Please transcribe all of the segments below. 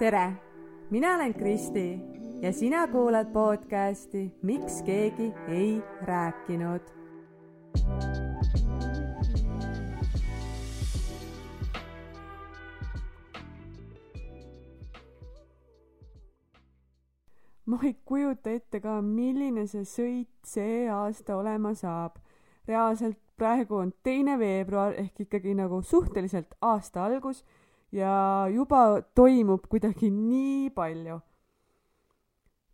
tere, mina olen Kristi ja sina kuulad podcasti Miks keegi ei rääkinud. ma ei kujuta ette ka, milline see sõit see aasta olema saab. reaalselt praegu on teine veebruar ehk ikkagi nagu suhteliselt aasta algus ja juba toimub kuidagi nii palju.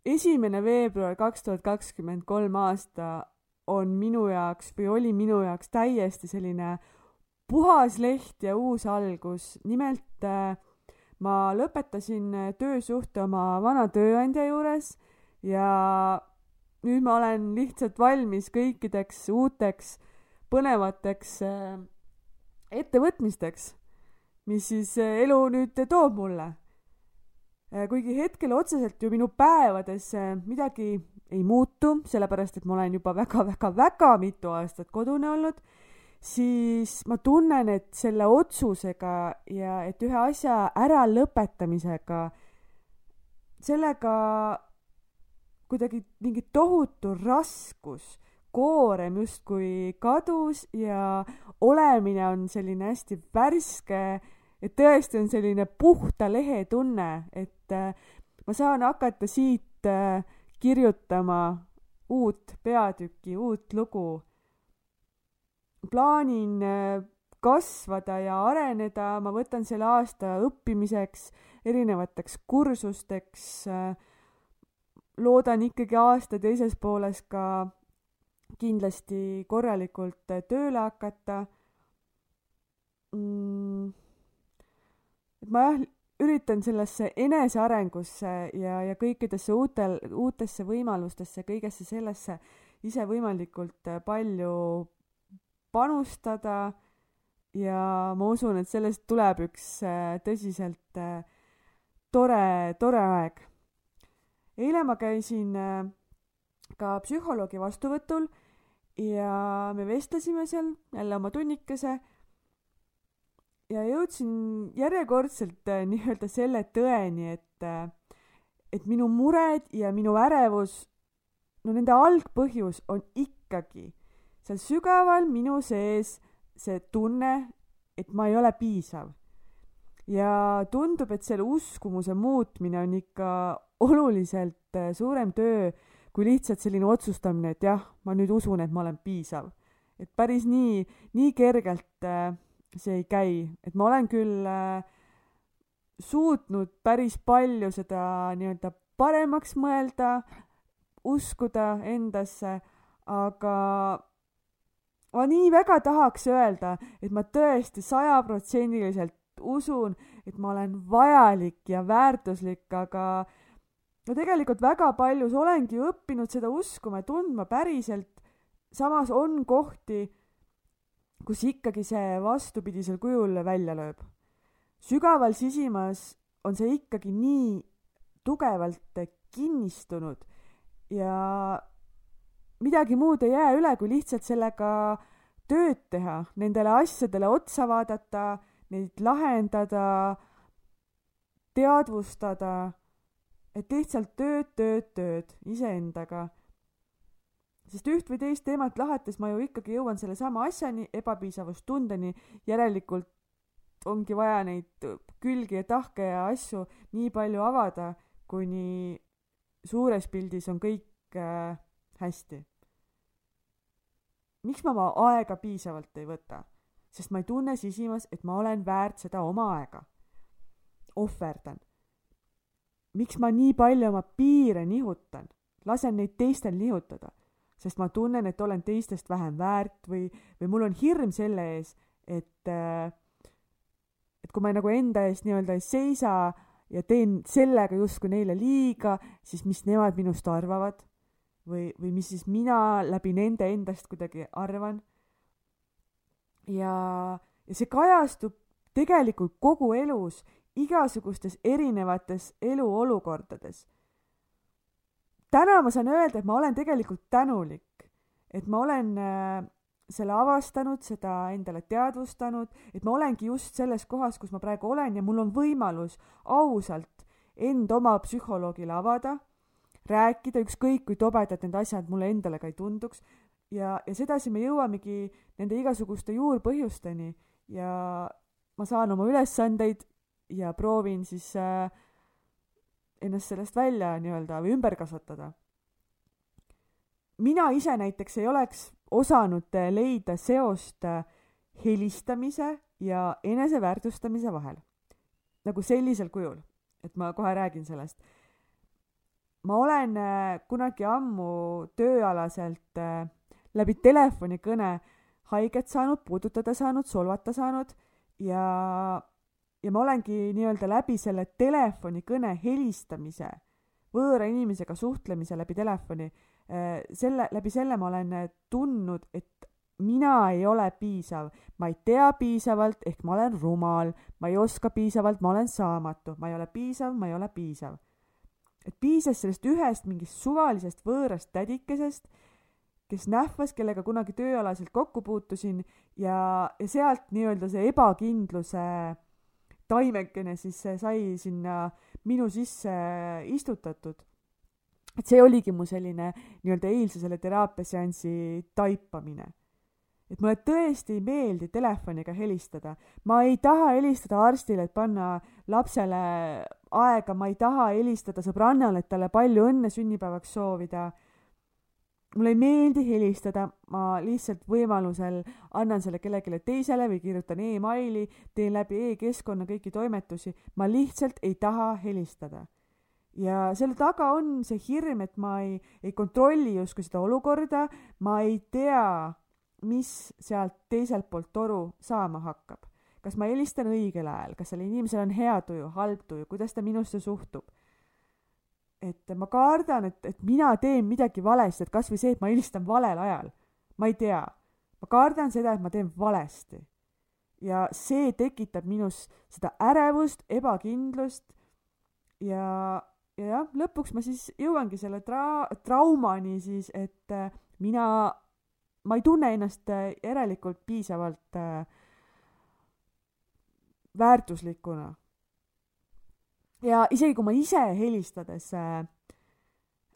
esimene veebruar kaks tuhat kakskümmend kolm aasta on minu jaoks või oli minu jaoks täiesti selline puhas leht ja uus algus. nimelt äh, ma lõpetasin töösuhte oma vana tööandja juures ja nüüd ma olen lihtsalt valmis kõikideks uuteks põnevateks äh, ettevõtmisteks mis siis äh, elu nüüd toob mulle. Äh, kuigi hetkel otseselt ju minu päevades äh, midagi ei muutu, sellepärast et ma olen juba väga-väga-väga mitu aastat kodune olnud, siis ma tunnen, et selle otsusega ja et ühe asja äralõpetamisega, sellega kuidagi mingi tohutu raskus, koorem justkui kadus ja olemine on selline hästi värske et tõesti on selline puhta lehe tunne, et äh, ma saan hakata siit äh, kirjutama uut peatükki, uut lugu. plaanin äh, kasvada ja areneda, ma võtan selle aasta õppimiseks, erinevateks kursusteks. loodan ikkagi aasta teises pooles ka kindlasti korralikult tööle hakata mm et ma jah, üritan sellesse enesearengusse ja, ja kõikidesse uutel, uutesse võimalustesse, kõigesse sellesse ise võimalikult äh, palju panustada ja ma usun, et sellest tuleb üks äh, tõsiselt äh, tore, tore aeg. eile ma käisin ka psühholoogi vastuvõtul ja me vestlesime seal jälle oma tunnikese ja jõudsin järjekordselt äh, nii-öelda selle tõeni, et äh, et minu mured ja minu ärevus, no nende algpõhjus on ikkagi seal sügaval minu sees see tunne, et ma ei ole piisav. ja tundub, et selle uskumuse muutmine on ikka oluliselt äh, suurem töö kui lihtsalt selline otsustamine, et jah, ma nüüd usun, et ma olen piisav. et päris nii, nii kergelt äh, see ei käi, et ma olen küll äh, suutnud päris palju seda nii-öelda paremaks mõelda, uskuda endasse, aga ma nii väga tahaks öelda, et ma tõesti sajaprotsendiliselt usun, et ma olen vajalik ja väärtuslik, aga no tegelikult väga paljus olengi õppinud seda uskuma ja tundma päriselt. samas on kohti, kus ikkagi see vastupidisel kujul välja lööb. sügaval sisimas on see ikkagi nii tugevalt kinnistunud ja midagi muud ei jää üle, kui lihtsalt sellega tööd teha, nendele asjadele otsa vaadata, neid lahendada, teadvustada, et lihtsalt tööd, tööd, tööd iseendaga sest üht või teist teemat lahates ma ju ikkagi jõuan sellesama asjani, ebapiisavustundeni, järelikult ongi vaja neid külgi ja tahke ja asju nii palju avada, kuni suures pildis on kõik äh, hästi. miks ma oma aega piisavalt ei võta? sest ma ei tunne sisimas, et ma olen väärt seda oma aega. ohverdan. miks ma nii palju oma piire nihutan? lasen neid teistel nihutada sest ma tunnen, et olen teistest vähem väärt või, või mul on hirm selle ees, et, äh, et kui ma nagu enda eest nii-öelda ei seisa ja teen sellega justkui neile liiga, siis mis nemad minust arvavad või, või mis siis mina läbi nende endast kuidagi arvan. ja, ja see kajastub tegelikult kogu elus, igasugustes erinevates eluolukordades täna ma saan öelda, et ma olen tegelikult tänulik, et ma olen äh, selle avastanud, seda endale teadvustanud, et ma olengi just selles kohas, kus ma praegu olen ja mul on võimalus ausalt end oma psühholoogile avada, rääkida, ükskõik kui tobedad need asjad mulle endale ka ei tunduks, ja, ja sedasi me jõuamegi nende igasuguste juurpõhjusteni ja ma saan oma ülesandeid ja proovin siis äh, ennast sellest välja nii-öelda või ümber kasvatada. mina ise näiteks ei oleks osanud leida seost äh, helistamise ja eneseväärtustamise vahel. nagu sellisel kujul, et ma kohe räägin sellest. ma olen äh, kunagi ammu tööalaselt äh, läbi telefonikõne haiget saanud, puudutada saanud, solvata saanud ja, ja ma olengi nii-öelda läbi selle telefonikõne helistamise, võõra inimesega suhtlemise läbi telefoni, äh, selle, läbi selle ma olen tundnud, et mina ei ole piisav, ma ei tea piisavalt, ehk ma olen rumal, ma ei oska piisavalt, ma olen saamatu, ma ei ole piisav, ma ei ole piisav. et piisas sellest ühest mingist suvalisest võõrast tädikesest, kes nähvas, kellega kunagi tööalaselt kokku puutusin ja, ja sealt nii-öelda see ebakindluse taimekene siis sai sinna minu sisse istutatud. et see oligi mu selline nii-öelda eilse selle teraapiaseansi taipamine et mulle tõesti ei meeldi telefoniga helistada. ma ei taha helistada arstile, et panna lapsele aega, ma ei taha helistada sõbrannale, et talle palju õnne sünnipäevaks soovida. Mulle ei meeldi helistada, ma lihtsalt võimalusel annan selle kellelegi teisele või kirjutan emaili, teen läbi e-keskkonna kõiki toimetusi, ma lihtsalt ei taha helistada. Ja selle taga on see hirm, et ma ei, ei kontrolli justkui seda olukorda, ma ei tea, mis sealt teiselt poolt toru saama hakkab. kas ma helistan õigel ajal, kas sellel inimesel on hea tuju, halb tuju, kuidas ta minusse suhtub? Et ma kardan, et, et mina teen midagi valesti, et kasvõi see, et ma helistan valel ajal. ma ei tea. ma kardan seda, et ma teen valesti. ja see tekitab minus seda ärevust, ebakindlust ja, ja jah, lõpuks ma siis jõuangi selle tra-, traumani siis, et äh, mina ma ei tunne ennast äh, järelikult piisavalt äh, väärtuslikuna. Ja isegi kui ma ise helistades äh,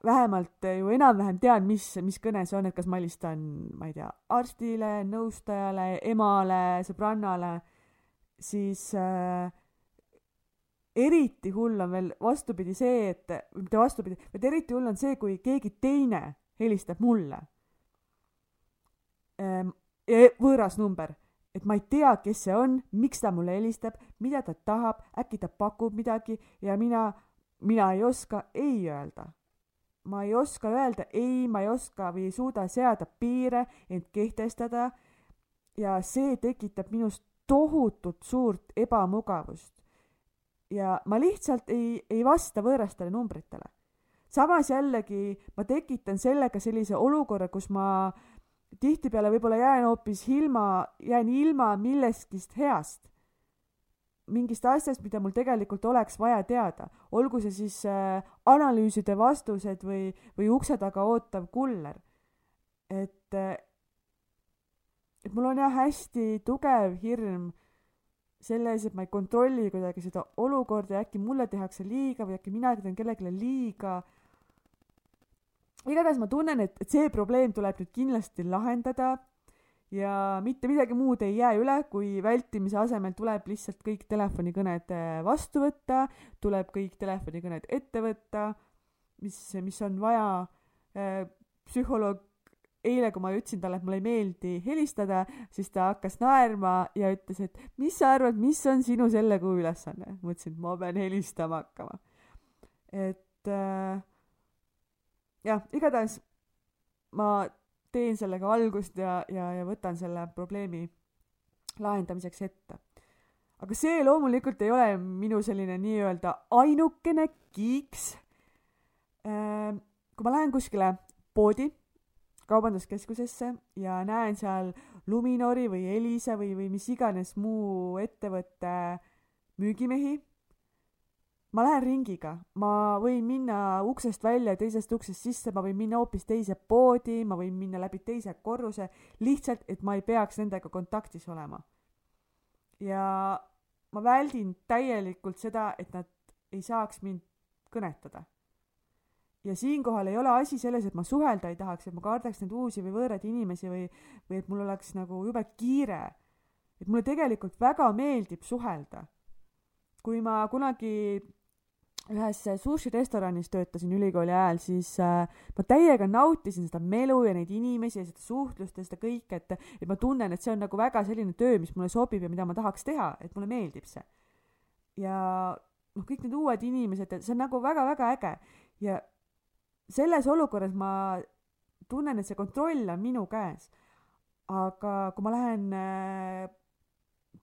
vähemalt ju enam-vähem tean, mis, mis kõne see on, et kas ma helistan, ma ei tea, arstile, nõustajale, emale, sõbrannale, siis äh, eriti hull on veel vastupidi see, et, mitte vastupidi, vaid eriti hull on see, kui keegi teine helistab mulle. Ehm, võõras number, et ma ei tea, kes see on, miks ta mulle helistab, mida ta tahab, äkki ta pakub midagi ja mina, mina ei oska ei öelda. ma ei oska öelda ei, ma ei oska või ei suuda seada piire, end kehtestada ja see tekitab minust tohutut suurt ebamugavust. ja ma lihtsalt ei, ei vasta võõrastele numbritele. samas jällegi ma tekitan sellega sellise olukorra, kus ma äh, tihtipeale võib-olla jään hoopis ilma, jään ilma millestki heast. mingist asjast, mida mul tegelikult oleks vaja teada, olgu see siis äh, analüüside vastused või, või ukse taga ootav kuller. et äh,, et mul on jah hästi tugev hirm selles, et ma ei kontrolli kuidagi seda olukorda ja äkki mulle tehakse liiga või äkki mina teen kellelegi liiga igatahes ma tunnen, et, et see probleem tuleb nüüd kindlasti lahendada ja mitte midagi muud ei jää üle, kui vältimise asemel tuleb lihtsalt kõik telefonikõned äh, vastu võtta, tuleb kõik telefonikõned ette võtta, mis, mis on vaja äh,. psühholoog, eile, kui ma ütlesin talle, et mulle ei meeldi helistada, siis ta hakkas naerma ja ütles, et mis sa arvad, mis on sinu selle kuu ülesanne? ma ütlesin, et ma pean helistama hakkama. et äh, jah, igatahes ma teen sellega algust ja, ja, ja võtan selle probleemi lahendamiseks ette. aga see loomulikult ei ole minu selline nii-öelda ainukene kiiks. Ehm, kui ma lähen kuskile poodi, kaubanduskeskusesse ja näen seal Luminori või Elisa või, või mis iganes muu ettevõtte müügimehi ma lähen ringiga, ma võin minna uksest välja, teisest uksest sisse, ma võin minna hoopis teise poodi, ma võin minna läbi teise korruse, lihtsalt, et ma ei peaks nendega kontaktis olema. ja ma väldin täielikult seda, et nad ei saaks mind kõnetada. ja siinkohal ei ole asi selles, et ma suhelda ei tahaks, et ma kardaks neid uusi või võõraid inimesi või, või et mul oleks nagu jube kiire. et mulle tegelikult väga meeldib suhelda. kui ma kunagi ühes sushirestoranis töötasin ülikooli ajal, siis äh, ma täiega nautisin seda melu ja neid inimesi ja seda suhtlust ja seda kõike, et, et ma tunnen, et see on nagu väga selline töö, mis mulle sobib ja mida ma tahaks teha, et mulle meeldib see. ja noh, kõik need uued inimesed, see on nagu väga-väga äge ja selles olukorras ma tunnen, et see kontroll on minu käes. aga kui ma lähen äh,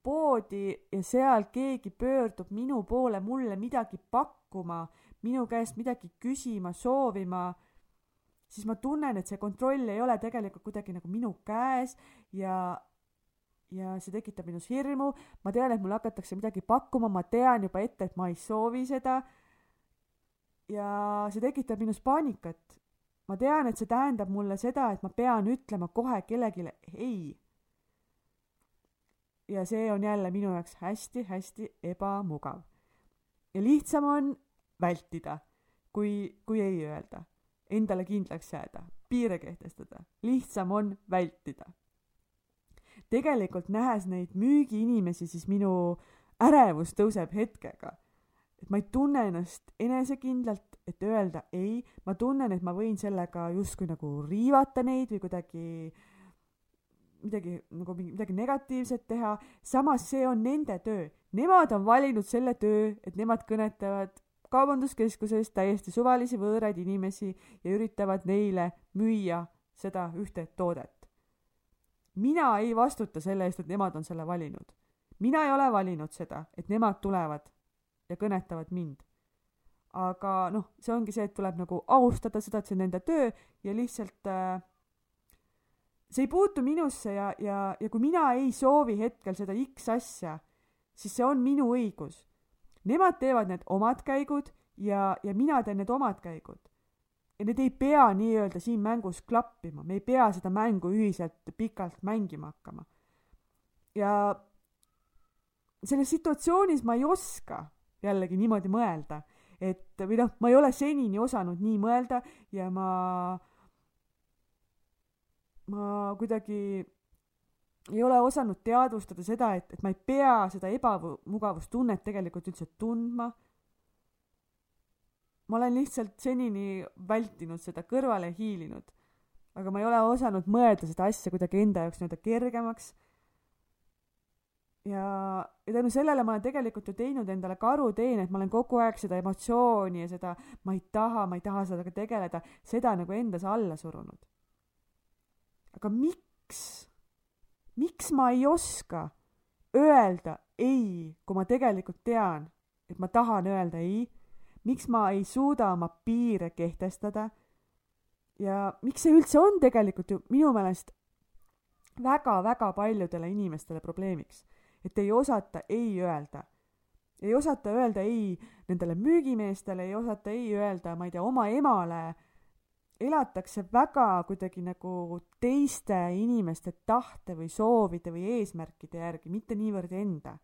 poodi ja seal keegi pöördub minu poole mulle midagi pakkuma, minu käest midagi küsima, soovima, siis ma tunnen, et see kontroll ei ole tegelikult kuidagi nagu minu käes ja ja see tekitab minus hirmu, ma tean, et mulle hakatakse midagi pakkuma, ma tean juba ette, et ma ei soovi seda. ja see tekitab minus paanikat. ma tean, et see tähendab mulle seda, et ma pean ütlema kohe kellelegi ei ja see on jälle minu jaoks hästi-hästi ebamugav. Ja lihtsam on vältida, kui, kui ei öelda, endale kindlaks jääda, piire kehtestada, lihtsam on vältida. tegelikult nähes neid müügiinimesi, siis minu ärevus tõuseb hetkega. et ma ei tunne ennast enesekindlalt, et öelda ei, ma tunnen, et ma võin sellega justkui nagu riivata neid või kuidagi midagi nagu midagi negatiivset teha, samas see on nende töö. Nemad on valinud selle töö, et nemad kõnetavad kaubanduskeskuses täiesti suvalisi võõraid inimesi ja üritavad neile müüa seda ühte toodet. mina ei vastuta selle eest, et nemad on selle valinud. mina ei ole valinud seda, et nemad tulevad ja kõnetavad mind. aga noh, see ongi see, et tuleb nagu austada seda, et see on nende töö ja lihtsalt äh, see ei puutu minusse ja, ja, ja kui mina ei soovi hetkel seda X asja, siis see on minu õigus. Nemad teevad need omad käigud ja, ja mina teen need omad käigud. ja need ei pea nii-öelda siin mängus klappima, me ei pea seda mängu ühiselt pikalt mängima hakkama. ja selles situatsioonis ma ei oska jällegi niimoodi mõelda, et või noh, ma ei ole senini osanud nii mõelda ja ma ma kuidagi ei ole osanud teadvustada seda, et, et ma ei pea seda ebamugavustunnet tegelikult üldse tundma. ma olen lihtsalt senini vältinud seda, kõrvale hiilinud. aga ma ei ole osanud mõelda seda asja kuidagi enda jaoks nii-öelda kergemaks. ja, ja tänu sellele ma olen tegelikult ju teinud endale karuteene, et ma olen kogu aeg seda emotsiooni ja seda ma ei taha, ma ei taha sellega tegeleda, seda nagu endas alla surunud aga miks, miks ma ei oska öelda ei, kui ma tegelikult tean, et ma tahan öelda ei, miks ma ei suuda oma piire kehtestada ja miks see üldse on tegelikult ju minu meelest väga-väga paljudele inimestele probleemiks, et ei osata ei öelda. ei osata öelda ei nendele müügimeestele, ei osata ei öelda, ma ei tea, oma emale elatakse väga kuidagi nagu teiste inimeste tahte või soovide või eesmärkide järgi, mitte niivõrd enda.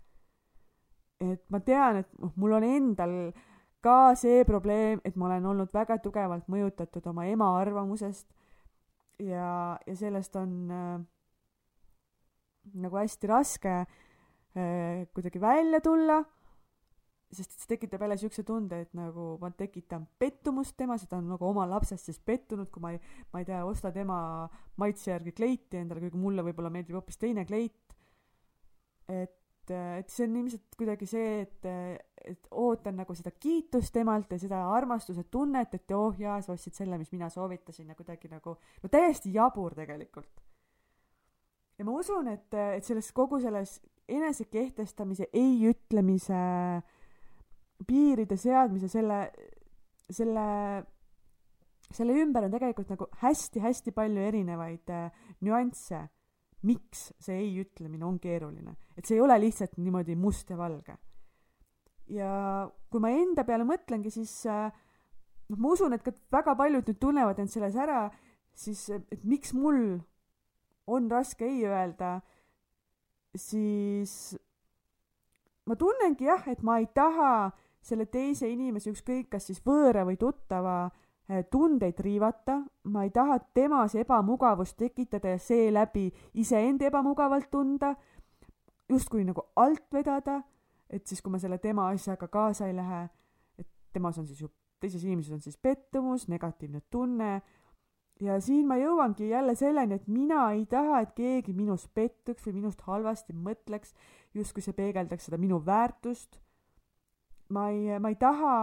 et ma tean, et noh, mul on endal ka see probleem, et ma olen olnud väga tugevalt mõjutatud oma ema arvamusest ja, ja sellest on äh, nagu hästi raske äh, kuidagi välja tulla sest see tekitab jälle siukse tunde, et nagu ma tekitan pettumust temas, et ta on nagu oma lapsest siis pettunud, kui ma ei, ma ei tea, osta tema maitse järgi kleiti endale, kuigi mulle võib-olla meeldib hoopis teine kleit. et, et see on ilmselt kuidagi see, et, et ootan nagu seda kiitust temalt ja seda armastuse tunnet, et oh jaa, sa ostsid selle, mis mina soovitasin ja kuidagi nagu, no täiesti jabur tegelikult. ja ma usun, et, et selles kogu selles enesekehtestamise, ei ütlemise äh, piiride seadmise, selle, selle, selle ümber on tegelikult nagu hästi-hästi palju erinevaid äh, nüansse, miks see ei ütlemine on keeruline. et see ei ole lihtsalt niimoodi must ja valge. ja kui ma enda peale mõtlengi, siis äh, noh, ma usun, et ka väga paljud nüüd tunnevad end selles ära, siis et miks mul on raske ei öelda, siis ma tunnengi jah, et ma ei taha selle teise inimese, ükskõik kas siis võõra või tuttava äh, tundeid riivata, ma ei taha temas ebamugavust tekitada ja seeläbi iseenda ebamugavalt tunda, justkui nagu alt vedada, et siis, kui ma selle tema asjaga kaasa ei lähe, et temas on siis ju, teises inimeses on siis pettumus, negatiivne tunne, ja siin ma jõuangi jälle selleni, et mina ei taha, et keegi minus pettuks või minust halvasti mõtleks, justkui see peegeldaks seda minu väärtust. Ma ei, ma ei taha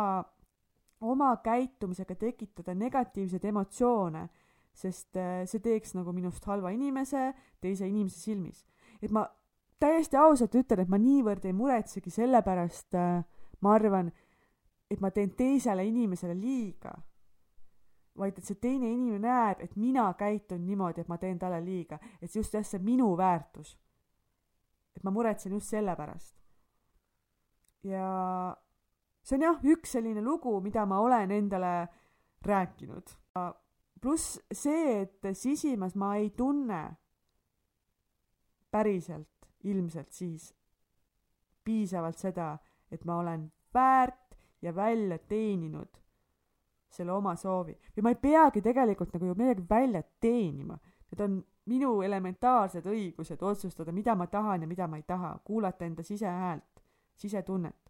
oma käitumisega tekitada negatiivseid emotsioone, sest äh, see teeks nagu minust halva inimese teise inimese silmis. et ma täiesti ausalt ütlen, et ma niivõrd ei muretsegi selle pärast, äh, ma arvan, et ma teen teisele inimesele liiga vaid et see teine inimene näeb, et mina käitun niimoodi, et ma teen talle liiga, et just jah, see minu väärtus. et ma muretsen just selle pärast. ja see on jah, üks selline lugu, mida ma olen endale rääkinud. pluss see, et sisimas ma ei tunne päriselt ilmselt siis piisavalt seda, et ma olen väärt ja välja teeninud selle oma soovi või ma ei peagi tegelikult nagu ju midagi välja teenima. Need on minu elementaarsed õigused otsustada, mida ma tahan ja mida ma ei taha, kuulata enda sisehäält, sisetunnet.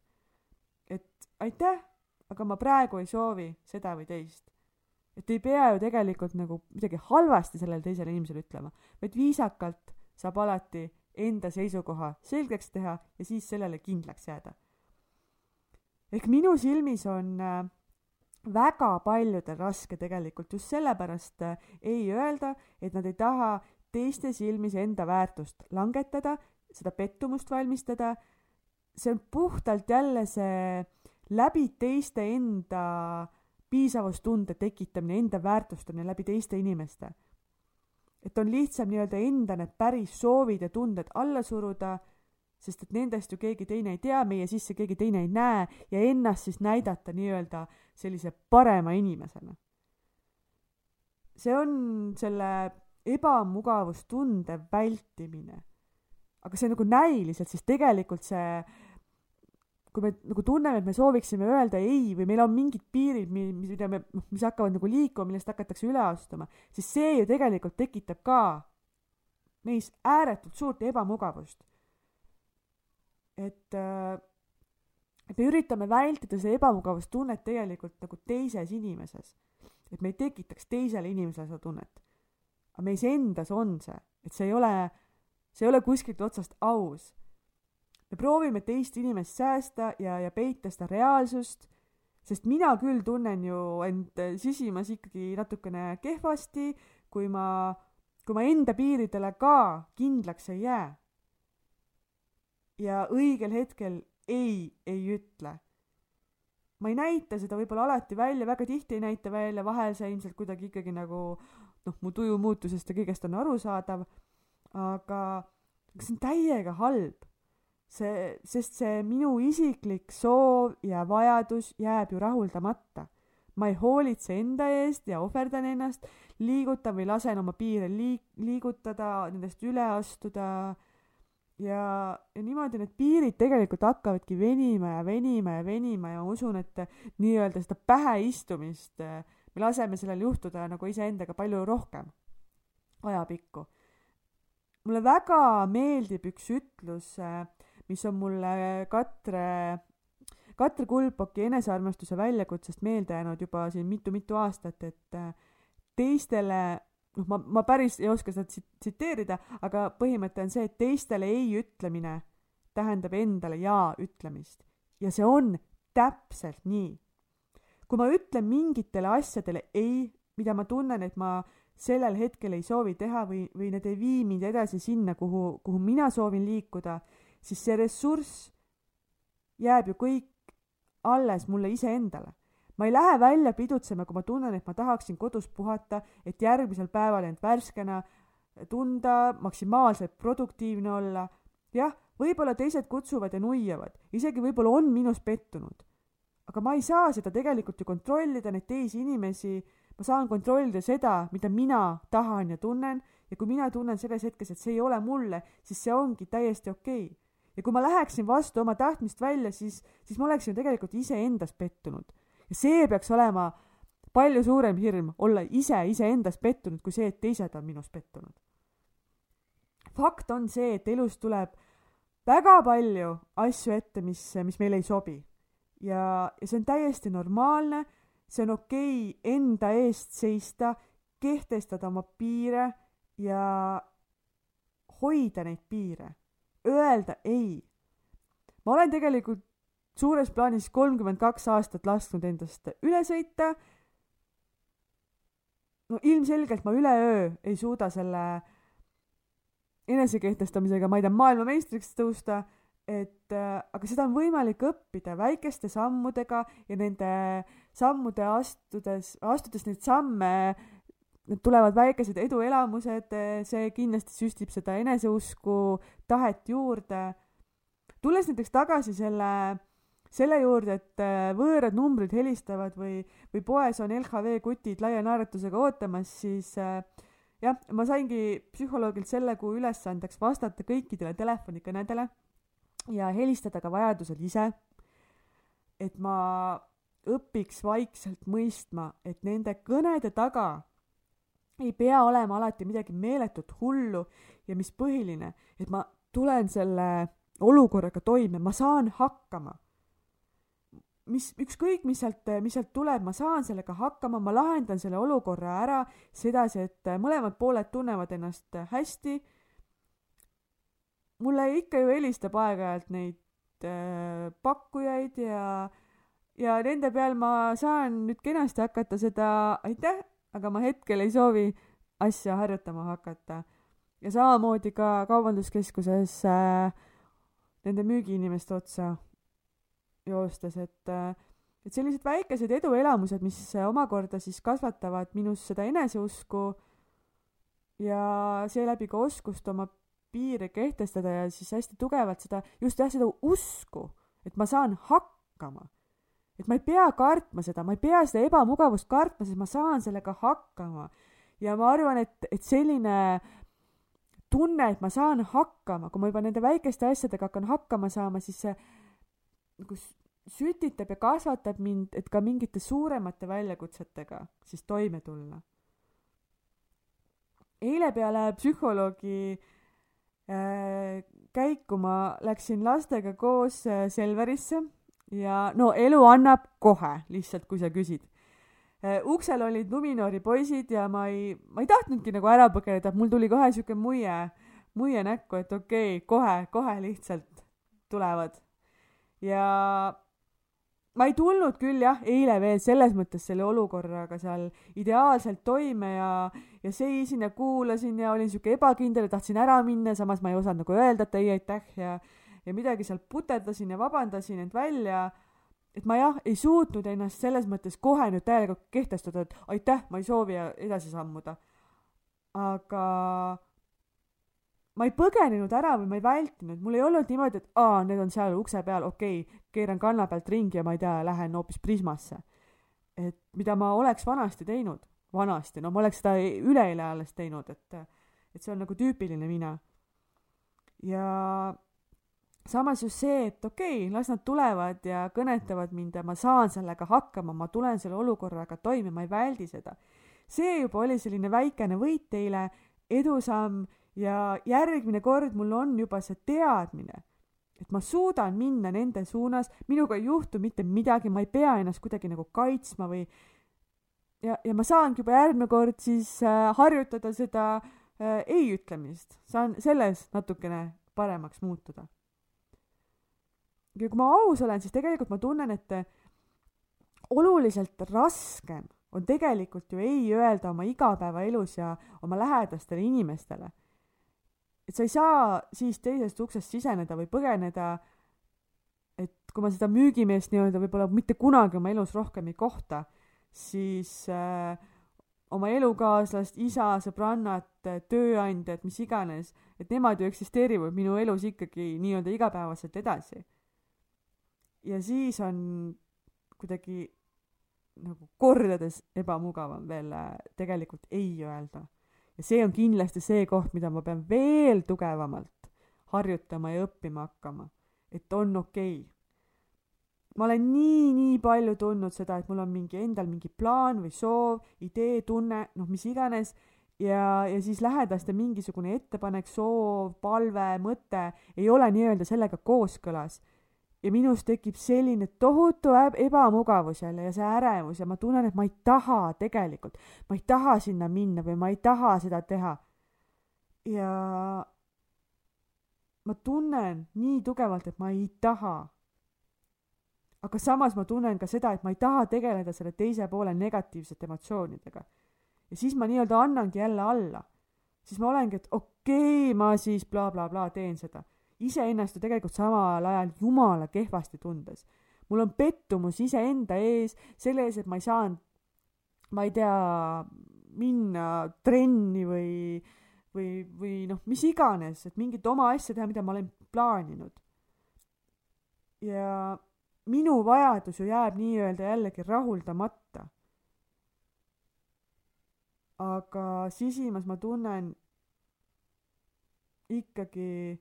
Et aitäh, aga ma praegu ei soovi seda või teist. et ei pea ju tegelikult nagu midagi halvasti sellele teisele inimesele ütlema, vaid viisakalt saab alati enda seisukoha selgeks teha ja siis sellele kindlaks jääda. ehk minu silmis on äh, väga paljudel raske tegelikult just sellepärast äh, ei öelda, et nad ei taha teiste silmis enda väärtust langetada, seda pettumust valmistada. See on puhtalt jälle see läbi teiste enda piisavustunde tekitamine, enda väärtustamine läbi teiste inimeste. et on lihtsam nii-öelda enda need päris soovid ja tunded alla suruda sest et nendest ju keegi teine ei tea, meie sisse keegi teine ei näe ja ennast siis näidata nii-öelda sellise parema inimesena. see on selle ebamugavustunde vältimine. aga see nagu näiliselt, siis tegelikult see, kui me nagu tunneme, et me sooviksime öelda ei või meil on mingid piirid, mida me, noh, mis hakkavad nagu liikuma, millest hakatakse üle astuma, siis see ju tegelikult tekitab ka meis ääretult suurt ebamugavust et äh, et me üritame vältida seda ebamugavustunnet tegelikult nagu teises inimeses. et me ei tekitaks teisele inimesele seda tunnet. aga meis endas on see, et see ei ole, see ei ole kuskilt otsast aus. Me proovime teist inimest säästa ja, ja peita seda reaalsust, sest mina küll tunnen ju end sisimas ikkagi natukene kehvasti, kui ma, kui ma enda piiridele ka kindlaks ei jää ja õigel hetkel ei ei ütle. ma ei näita seda võib-olla alati välja, väga tihti ei näita välja, vahel see ilmselt kuidagi ikkagi nagu noh, mu tuju muutusest ja kõigest on arusaadav, aga see on täiega halb. See, sest see minu isiklik soov ja vajadus jääb ju rahuldamata. ma ei hoolitse enda eest ja ohverdan ennast, liigutan või lasen oma piire liik-, liigutada, nendest üle astuda ja, ja niimoodi need piirid tegelikult hakkavadki venima ja venima ja venima ja ma usun, et nii-öelda seda päheistumist me laseme sellel juhtuda nagu iseendaga palju rohkem ajapikku. mulle väga meeldib üks ütlus, mis on mulle Katre, Katre Kulboki enesearmastuse väljakutsest meelde jäänud juba siin mitu-mitu aastat, et teistele noh, ma, ma päris ei oska seda tsiteerida, aga põhimõte on see, et teistele ei ütlemine tähendab endale jaa ütlemist. ja see on täpselt nii. kui ma ütlen mingitele asjadele ei, mida ma tunnen, et ma sellel hetkel ei soovi teha või, või need ei vii mind edasi sinna, kuhu, kuhu mina soovin liikuda, siis see ressurss jääb ju kõik alles mulle iseendale ma ei lähe välja pidutsema, kui ma tunnen, et ma tahaksin kodus puhata, et järgmisel päeval end värskena tunda, maksimaalselt produktiivne olla. jah, võib-olla teised kutsuvad ja nuiavad, isegi võib-olla on minus pettunud. aga ma ei saa seda tegelikult ju kontrollida, neid teisi inimesi, ma saan kontrollida seda, mida mina tahan ja tunnen ja kui mina tunnen selles hetkes, et see ei ole mulle, siis see ongi täiesti okei okay. Ja kui ma läheksin vastu oma tahtmist välja, siis, siis ma oleksin ju tegelikult iseendas pettunud. ja see peaks olema palju suurem hirm, olla ise iseendas pettunud, kui see, et teised on minus pettunud. fakt on see, et elus tuleb väga palju asju ette, mis, mis meile ei sobi. ja, ja see on täiesti normaalne, see on okei okay enda eest seista, kehtestada oma piire ja hoida neid piire, öelda ei. ma olen tegelikult suures plaanis kolmkümmend kaks aastat lasknud endast üle sõita. no ilmselgelt ma üleöö ei suuda selle enesekehtestamisega, ma ei tea, maailmameistriks tõusta, et äh, aga seda on võimalik õppida väikeste sammudega ja nende sammude astudes, astudes neid samme, need tulevad väikesed eduelamused, see kindlasti süstib seda eneseusku, tahet juurde. tulles näiteks tagasi selle, selle juurde, et äh, võõrad numbrid helistavad või, või poes on LHV kutid laia naeratusega ootamas, siis äh, jah, ma saingi psühholoogilt selle kuu ülesandeks vastata kõikidele telefonikõnedele ja helistada ka vajadusel ise. et ma õpiks vaikselt mõistma, et nende kõnede taga ei pea olema alati midagi meeletut hullu ja mis põhiline, et ma tulen selle olukorraga toime, ma saan hakkama mis, ükskõik, mis sealt, mis sealt tuleb, ma saan sellega hakkama, ma lahendan selle olukorra ära sedasi, et mõlemad pooled tunnevad ennast hästi. mulle ikka ju helistab aeg-ajalt neid äh, pakkujaid ja, ja nende peal ma saan nüüd kenasti hakata seda, aitäh, aga ma hetkel ei soovi asja harjutama hakata. ja samamoodi ka kaubanduskeskuses äh, nende müügiinimeste otsa joostes, et et sellised väikesed eduelamused, mis omakorda siis kasvatavad minus seda eneseusku ja seeläbi ka oskust oma piire kehtestada ja siis hästi tugevalt seda, just jah, seda usku, et ma saan hakkama. Et ma ei pea kartma seda, ma ei pea seda ebamugavust kartma, sest ma saan sellega hakkama. ja ma arvan, et, et selline tunne, et ma saan hakkama, kui ma juba nende väikeste asjadega hakkan hakkama saama, siis see nagu sütitab ja kasvatab mind, et ka mingite suuremate väljakutsetega siis toime tulla. eile peale psühholoogi äh, käiku ma läksin lastega koos äh, Selverisse ja no elu annab kohe, lihtsalt kui sa küsid äh,. uksel olid Luminoori poisid ja ma ei, ma ei tahtnudki nagu ära põgeneda, mul tuli kohe siuke muie, muie näkku, et okei okay,, kohe, kohe lihtsalt tulevad ja ma ei tulnud küll jah, eile veel selles mõttes selle olukorraga seal ideaalselt toime ja, ja seisin ja kuulasin ja olin sihuke ebakindel ja tahtsin ära minna, samas ma ei osanud nagu öelda, et ei, aitäh ja, ja midagi seal puterdasin ja vabandasin end välja. et ma jah, ei suutnud ennast selles mõttes kohe nüüd täielikult kehtestada, et aitäh, ma ei soovi edasi sammuda. aga ma ei põgenenud ära või ma ei vältinud, mul ei olnud niimoodi, et aa, need on seal ukse peal, okei okay,, keeran kanna pealt ringi ja ma ei tea, lähen hoopis Prismasse. et mida ma oleks vanasti teinud, vanasti, no ma oleks seda üleeile alles teinud, et, et see on nagu tüüpiline mina. ja samas just see, et okei okay,, las nad tulevad ja kõnetavad mind ja ma saan sellega hakkama, ma tulen selle olukorraga toime, ma ei väldi seda. see juba oli selline väikene võit eile, edusamm ja järgmine kord mul on juba see teadmine, et ma suudan minna nende suunas, minuga ei juhtu mitte midagi, ma ei pea ennast kuidagi nagu kaitsma või ja, ja ma saangi juba järgmine kord siis äh, harjutada seda äh, ei ütlemist, saan selles natukene paremaks muutuda. Ja kui ma aus olen, siis tegelikult ma tunnen, et oluliselt raskem on tegelikult ju ei öelda oma igapäevaelus ja oma lähedastele inimestele et sa ei saa siis teisest uksest siseneda või põgeneda, et kui ma seda müügimeest nii-öelda võib-olla mitte kunagi oma elus rohkem ei kohta, siis äh, oma elukaaslast, isa, sõbrannat, tööandjat, mis iganes, et nemad ju eksisteerivad minu elus ikkagi nii-öelda igapäevaselt edasi. Ja siis on kuidagi nagu kordades ebamugavam veel äh, tegelikult ei öelda. Ja see on kindlasti see koht, mida ma pean veel tugevamalt harjutama ja õppima hakkama, et on okei. Okay. ma olen nii, nii palju tundnud seda, et mul on mingi endal mingi plaan või soov, idee, tunne, noh, mis iganes, ja, ja siis lähedaste mingisugune ettepanek, soov, palve, mõte ei ole nii-öelda sellega kooskõlas ja minus tekib selline tohutu ebamugavus jälle ja see ärevus ja ma tunnen, et ma ei taha tegelikult, ma ei taha sinna minna või ma ei taha seda teha. ja ma tunnen nii tugevalt, et ma ei taha. aga samas ma tunnen ka seda, et ma ei taha tegeleda selle teise poole negatiivsete emotsioonidega. ja siis ma nii-öelda annangi jälle alla. siis ma olengi, et okei okay,, ma siis blablabla bla, bla, teen seda iseennast ju tegelikult samal ajal jumala kehvasti tundes. mul on pettumus iseenda ees, selle ees, et ma ei saanud, ma ei tea, minna trenni või, või, või noh, mis iganes, et mingit oma asja teha, mida ma olen plaaninud. ja minu vajadus ju jääb nii-öelda jällegi rahuldamata. aga sisimas ma tunnen ikkagi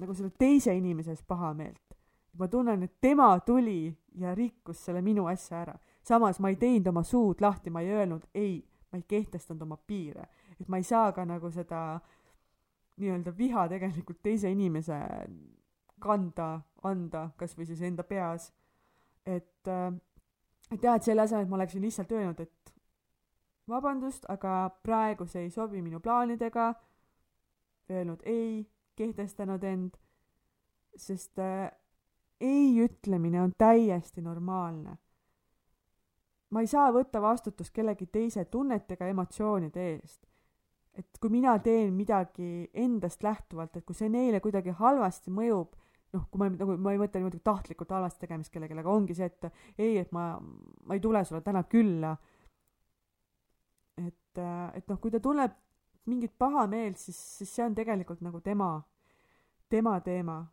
nagu selle teise inimese ees pahameelt. ma tunnen, et tema tuli ja rikkus selle minu asja ära. samas ma ei teinud oma suud lahti, ma ei öelnud ei, ma ei kehtestanud oma piire. et ma ei saa ka nagu seda nii-öelda viha tegelikult teise inimese kanda, anda, kas või siis enda peas. et, äh, et jah, et selle asemel, et ma oleksin lihtsalt öelnud, et vabandust, aga praegu see ei sobi minu plaanidega, öelnud ei kehtestanud end, sest äh, ei ütlemine on täiesti normaalne. ma ei saa võtta vastutust kellegi teise tunnete ega emotsioonide eest. et kui mina teen midagi endast lähtuvalt, et kui see neile kuidagi halvasti mõjub, noh, kui ma nagu, ma ei mõtle niimoodi tahtlikult halvasti tegemist kellelegi, aga ongi see, et ei, et ma, ma ei tule sulle täna külla. et, äh, et noh, kui ta tunneb mingit pahameelt, siis, siis see on tegelikult nagu tema tema teema.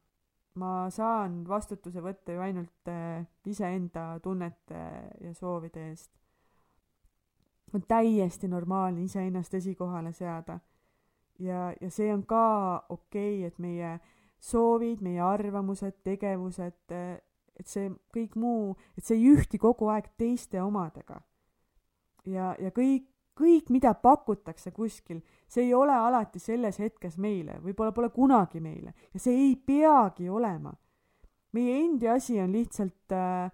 ma saan vastutuse võtta ju ainult äh, iseenda tunnete ja soovide eest. on täiesti normaalne iseennast esikohale seada. ja, ja see on ka okei okay,, et meie soovid, meie arvamused, tegevused, äh, et see kõik muu, et see ei ühti kogu aeg teiste omadega. ja, ja kõik kõik, mida pakutakse kuskil, see ei ole alati selles hetkes meile, võib-olla pole kunagi meile ja see ei peagi olema. meie endi asi on lihtsalt äh,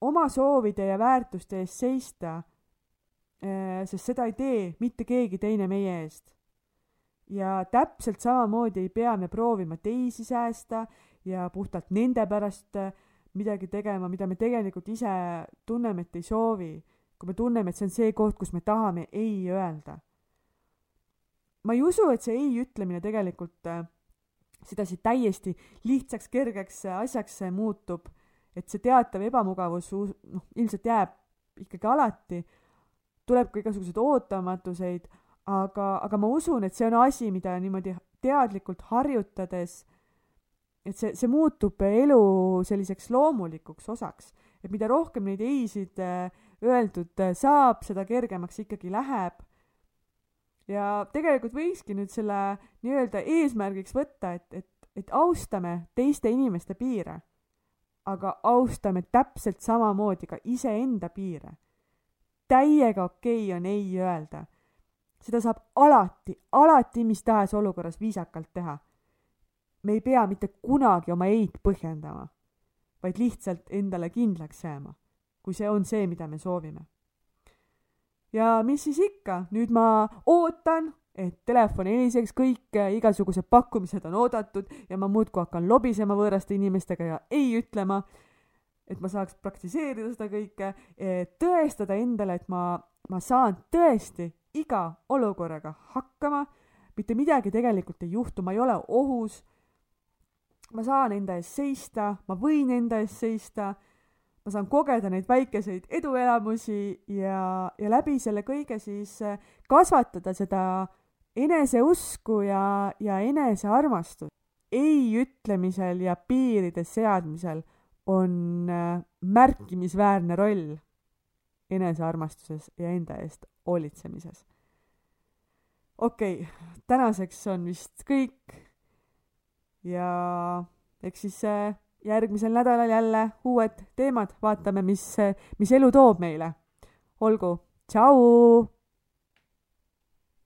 oma soovide ja väärtuste eest seista äh,, sest seda ei tee mitte keegi teine meie eest. ja täpselt samamoodi ei pea me proovima teisi säästa ja puhtalt nende pärast äh, midagi tegema, mida me tegelikult ise tunneme, et ei soovi kui me tunneme, et see on see koht, kus me tahame ei öelda. ma ei usu, et see ei ütlemine tegelikult äh, sedasi täiesti lihtsaks, kergeks asjaks muutub, et see teatav ebamugavus noh, ilmselt jääb ikkagi alati, tuleb ka igasuguseid ootamatuseid, aga, aga ma usun, et see on asi, mida niimoodi teadlikult harjutades, et see, see muutub elu selliseks loomulikuks osaks, et mida rohkem neid ei-sid äh, öeldud saab, seda kergemaks ikkagi läheb. ja tegelikult võikski nüüd selle nii-öelda eesmärgiks võtta, et, et, et austame teiste inimeste piire. aga austame täpselt samamoodi ka iseenda piire. täiega okei okay on ei öelda. seda saab alati, alati mis tahes olukorras viisakalt teha. me ei pea mitte kunagi oma ei-d põhjendama, vaid lihtsalt endale kindlaks jääma kui see on see, mida me soovime. ja mis siis ikka, nüüd ma ootan, et telefon heliseks, kõik äh, igasugused pakkumised on oodatud ja ma muudkui hakkan lobisema võõraste inimestega ja ei ütlema, et ma saaks praktiseerida seda kõike, tõestada endale, et ma, ma saan tõesti iga olukorraga hakkama, mitte midagi tegelikult ei juhtu, ma ei ole ohus, ma saan enda eest seista, ma võin enda eest seista ma saan kogeda neid väikeseid eduelamusi ja, ja läbi selle kõige siis äh, kasvatada seda eneseusku ja, ja enesearmastust. ei ütlemisel ja piiride seadmisel on äh, märkimisväärne roll enesearmastuses ja enda eest hoolitsemises. okei okay,, tänaseks on vist kõik ja eks siis äh, järgmisel nädalal jälle uued teemad, vaatame, mis, mis elu toob meile. olgu, tšau!